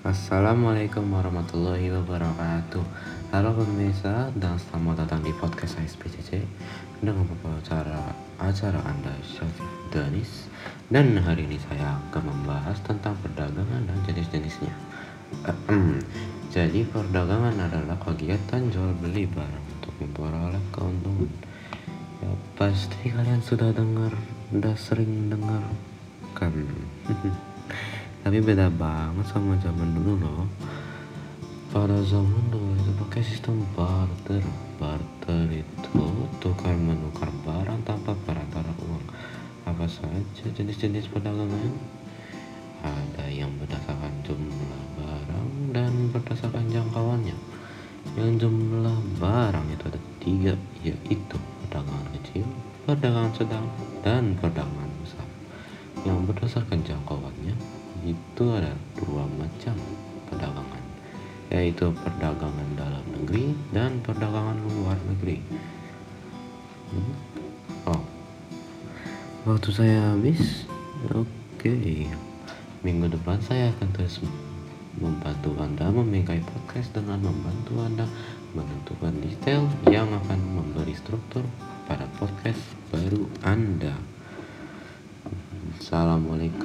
Assalamualaikum warahmatullahi wabarakatuh. Halo pemirsa dan selamat datang di podcast SPCC Dengan membawa acara, Anda Syafif Danis Dan hari ini saya akan membahas tentang perdagangan dan jenis-jenisnya. Jadi perdagangan adalah kegiatan jual beli barang untuk memperoleh keuntungan. Ya pasti kalian sudah dengar, sudah sering dengar kan tapi beda banget sama zaman dulu loh. Pada zaman dulu itu pakai sistem barter. Barter itu tukar menukar barang tanpa perantara uang. Apa saja jenis-jenis perdagangan? Ada yang berdasarkan jumlah barang dan berdasarkan jangkauannya. Yang jumlah barang itu ada tiga yaitu perdagangan kecil perdagangan sedang dan perdagangan besar. Yang berdasarkan jangkauannya itu ada dua macam perdagangan yaitu perdagangan dalam negeri dan perdagangan luar negeri hmm? oh waktu saya habis oke okay. minggu depan saya akan terus membantu anda memingkai podcast dengan membantu anda menentukan detail yang akan memberi struktur pada podcast baru anda Assalamualaikum